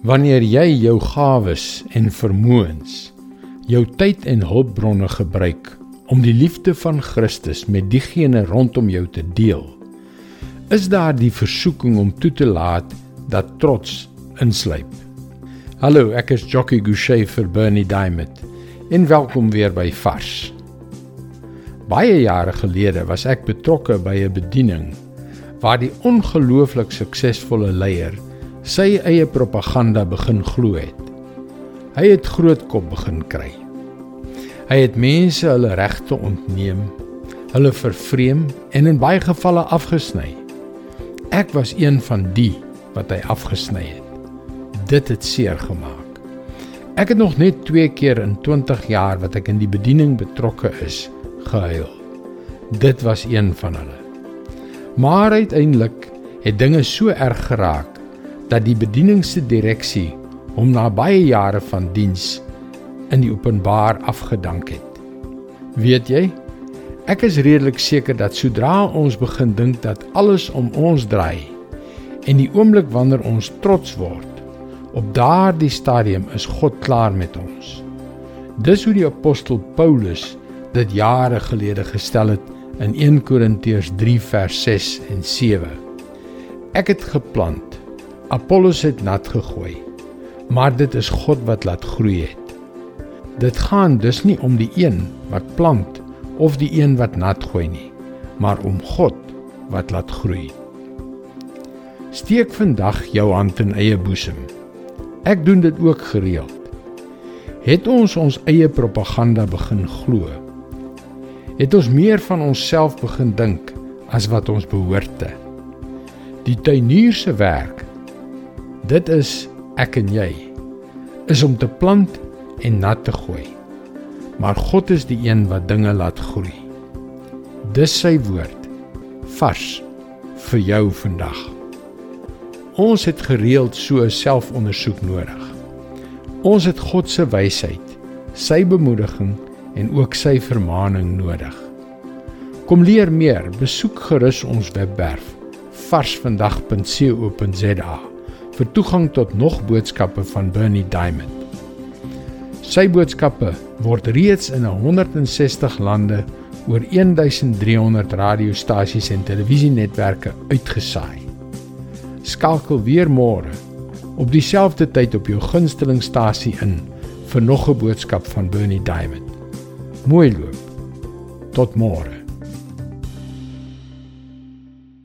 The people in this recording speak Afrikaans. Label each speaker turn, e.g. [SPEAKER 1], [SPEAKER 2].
[SPEAKER 1] Wanneer jy jou gawes en vermoëns, jou tyd en hulpbronne gebruik om die liefde van Christus met diegene rondom jou te deel, is daar die versoeking om toe te laat dat trots insluip. Hallo, ek is Jockey Gouchee vir Bernie Diamond. En welkom weer by Vars. Baie jare gelede was ek betrokke by 'n bediening waar die ongelooflik suksesvolle leier sy eie propaganda begin glo het. Hy het groot kop begin kry. Hy het mense hulle regte ontneem, hulle vervreem en in baie gevalle afgesny. Ek was een van die wat hy afgesny het. Dit het seer gemaak. Ek het nog net 2 keer in 20 jaar wat ek in die bediening betrokke is, gehuil. Dit was een van hulle. Maar uiteindelik het dinge so erg geraak dat die bedieningsdireksie hom na baie jare van diens in die openbaar afgedank het. Weet jy? Ek is redelik seker dat sodra ons begin dink dat alles om ons draai en die oomblik wanneer ons trots word, op daardie stadium is God klaar met ons. Dis hoe die apostel Paulus dit jare gelede gestel het in 1 Korintiërs 3 vers 6 en 7. Ek het geplant Apollos het nat gegooi. Maar dit is God wat laat groei het. Dit gaan dus nie om die een wat plant of die een wat nat gooi nie, maar om God wat laat groei. Steek vandag jou hand in eie boesem. Ek doen dit ook gereeld. Het ons ons eie propaganda begin glo? Het ons meer van onsself begin dink as wat ons behoort te? Die tuinier se werk Dit is ek en jy is om te plant en nat te gooi. Maar God is die een wat dinge laat groei. Dis sy woord vars vir jou vandag. Ons het gereeld so 'n selfondersoek nodig. Ons het God se wysheid, sy bemoediging en ook sy vermaaning nodig. Kom leer meer, besoek gerus ons webwerf varsvandag.co.za vir toegang tot nog boodskappe van Bernie Diamond. Sy boodskappe word reeds in 160 lande oor 1300 radiostasies en televisienetwerke uitgesaai. Skakel weer môre op dieselfde tyd op jou gunstelingstasie in vir nog 'n boodskap van Bernie Diamond. Mooi loop. Tot môre.